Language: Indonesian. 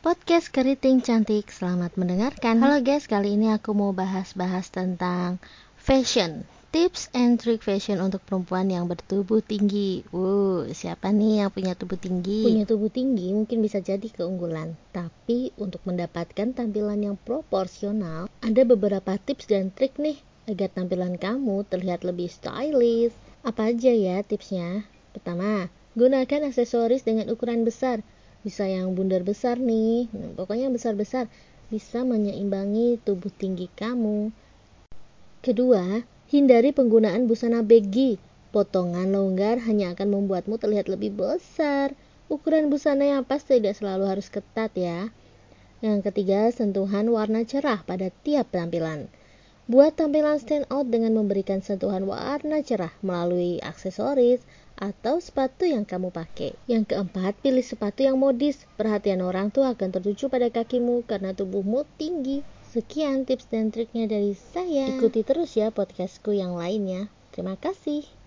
podcast keriting cantik. Selamat mendengarkan. Halo guys, kali ini aku mau bahas-bahas tentang fashion. Tips and trick fashion untuk perempuan yang bertubuh tinggi. Wuh, siapa nih yang punya tubuh tinggi? Punya tubuh tinggi mungkin bisa jadi keunggulan, tapi untuk mendapatkan tampilan yang proporsional, ada beberapa tips dan trik nih agar tampilan kamu terlihat lebih stylish. Apa aja ya tipsnya? Pertama, gunakan aksesoris dengan ukuran besar bisa yang bundar besar nih. Nah, pokoknya besar-besar bisa menyeimbangi tubuh tinggi kamu. Kedua hindari penggunaan busana baggy potongan longgar hanya akan membuatmu terlihat lebih besar. Ukuran busana yang pas tidak selalu harus ketat ya. Yang ketiga sentuhan warna cerah pada tiap tampilan Buat tampilan stand out dengan memberikan sentuhan warna cerah melalui aksesoris atau sepatu yang kamu pakai. Yang keempat, pilih sepatu yang modis. Perhatian orang tuh akan tertuju pada kakimu karena tubuhmu tinggi. Sekian tips dan triknya dari saya. Ikuti terus ya podcastku yang lainnya. Terima kasih.